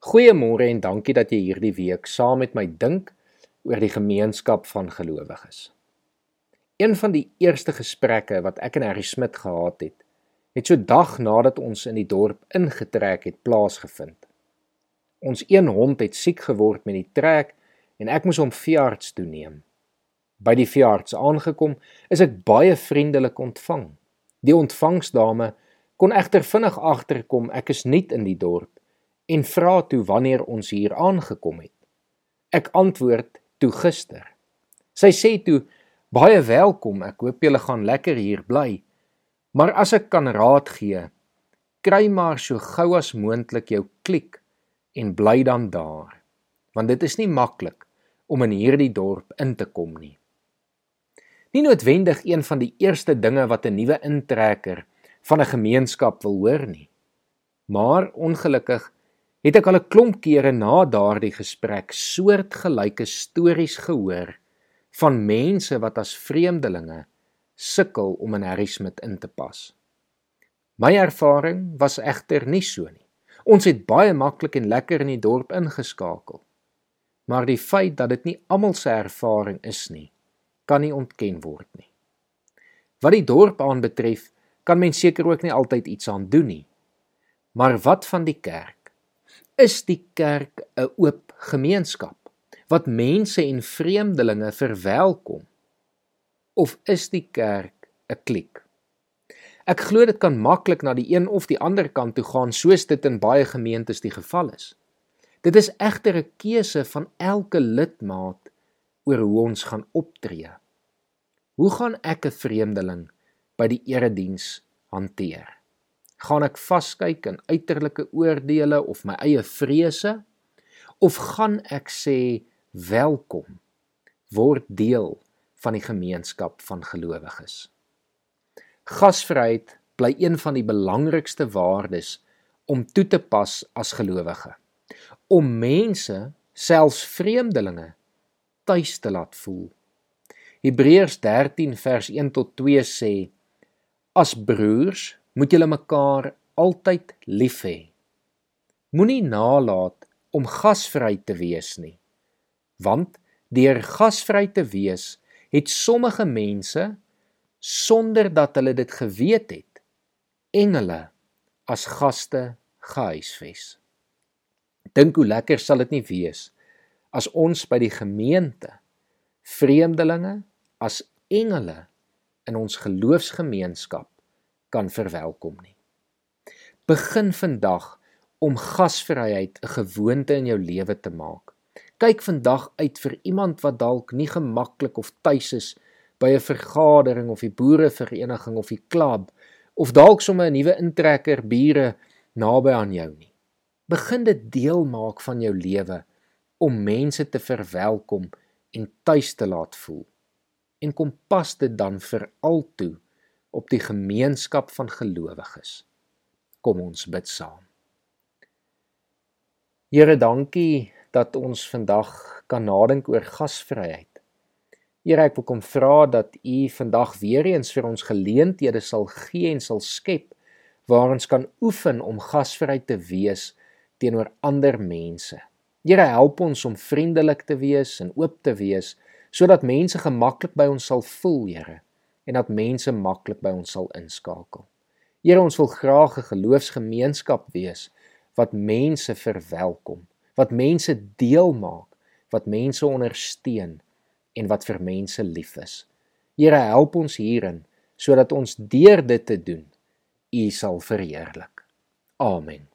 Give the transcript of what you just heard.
Goeiemôre en dankie dat jy hierdie week saam met my dink oor die gemeenskap van gelowiges. Een van die eerste gesprekke wat ek en Harry Smit gehad het, het so dag nadat ons in die dorp ingetrek het plaasgevind. Ons een hond het siek geword met die trek en ek moes hom veearts toe neem. By die veearts aangekom, is ek baie vriendelik ontvang. Die ontvangsdame kon egter vinnig agterkom ek is nie in die dorp en vra toe wanneer ons hier aangekom het. Ek antwoord toe gister. Sy sê toe baie welkom, ek hoop julle gaan lekker hier bly. Maar as ek kan raad gee, kry maar so gou as moontlik jou klik en bly dan daar, want dit is nie maklik om in hierdie dorp in te kom nie. Nie noodwendig een van die eerste dinge wat 'n nuwe intrekker van 'n gemeenskap wil hoor nie. Maar ongelukkig het ek al 'n klomp kere na daardie gesprek soortgelyke stories gehoor van mense wat as vreemdelinge sukkel om in Harry Smit in te pas. My ervaring was egter nie so nie. Ons het baie maklik en lekker in die dorp ingeskakel. Maar die feit dat dit nie almal se ervaring is nie, kan nie ontken word nie. Wat die dorp aanbetref, kan mens seker ook nie altyd iets aan doen nie. Maar wat van die kerk? Is die kerk 'n oop gemeenskap wat mense en vreemdelinge verwelkom? Of is die kerk 'n kliek? Ek glo dit kan maklik na die een of die ander kant toe gaan soos dit in baie gemeentes die geval is. Dit is egter 'n keuse van elke lidmaat oor hoe ons gaan optree. Hoe gaan ek 'n vreemdeling by die erediens hanteer gaan ek vaskyk in uiterlike oordeele of my eie vrese of gaan ek sê welkom word deel van die gemeenskap van gelowiges. Gasvryheid bly een van die belangrikste waardes om toe te pas as gelowige om mense selfs vreemdelinge tuis te laat voel. Hebreërs 13 vers 1 tot 2 sê as broers moet julle mekaar altyd lief hê. Moenie nalat om gasvry te wees nie. Want deur gasvry te wees, het sommige mense sonder dat hulle dit geweet het, engele as gaste gehuisves. Dink hoe lekker sal dit nie wees as ons by die gemeente vreemdelinge as engele in ons geloofsgemeenskap kan verwelkom nie. Begin vandag om gasvryheid 'n gewoonte in jou lewe te maak. Kyk vandag uit vir iemand wat dalk nie gemaklik of tuis is by 'n vergadering of die boerevereniging of die klub of dalk sommer 'n nuwe intrekker bure naby aan jou nie. Begin dit deel maak van jou lewe om mense te verwelkom en tuis te laat voel. En kom pas dit dan vir altoe op die gemeenskap van gelowiges. Kom ons bid saam. Here, dankie dat ons vandag kan nadink oor gasvryheid. Here, ek wil kom vra dat U vandag weer eens vir ons geleenthede sal gee en sal skep waar ons kan oefen om gasvry te wees teenoor ander mense. Here, help ons om vriendelik te wees en oop te wees sodat mense gemaklik by ons sal voel, Here en dat mense maklik by ons sal inskakel. Here, ons wil graag 'n geloofsgemeenskap wees wat mense verwelkom, wat mense deel maak, wat mense ondersteun en wat vir mense lief is. Here, help ons hierin sodat ons deur dit te doen, U sal verheerlik. Amen.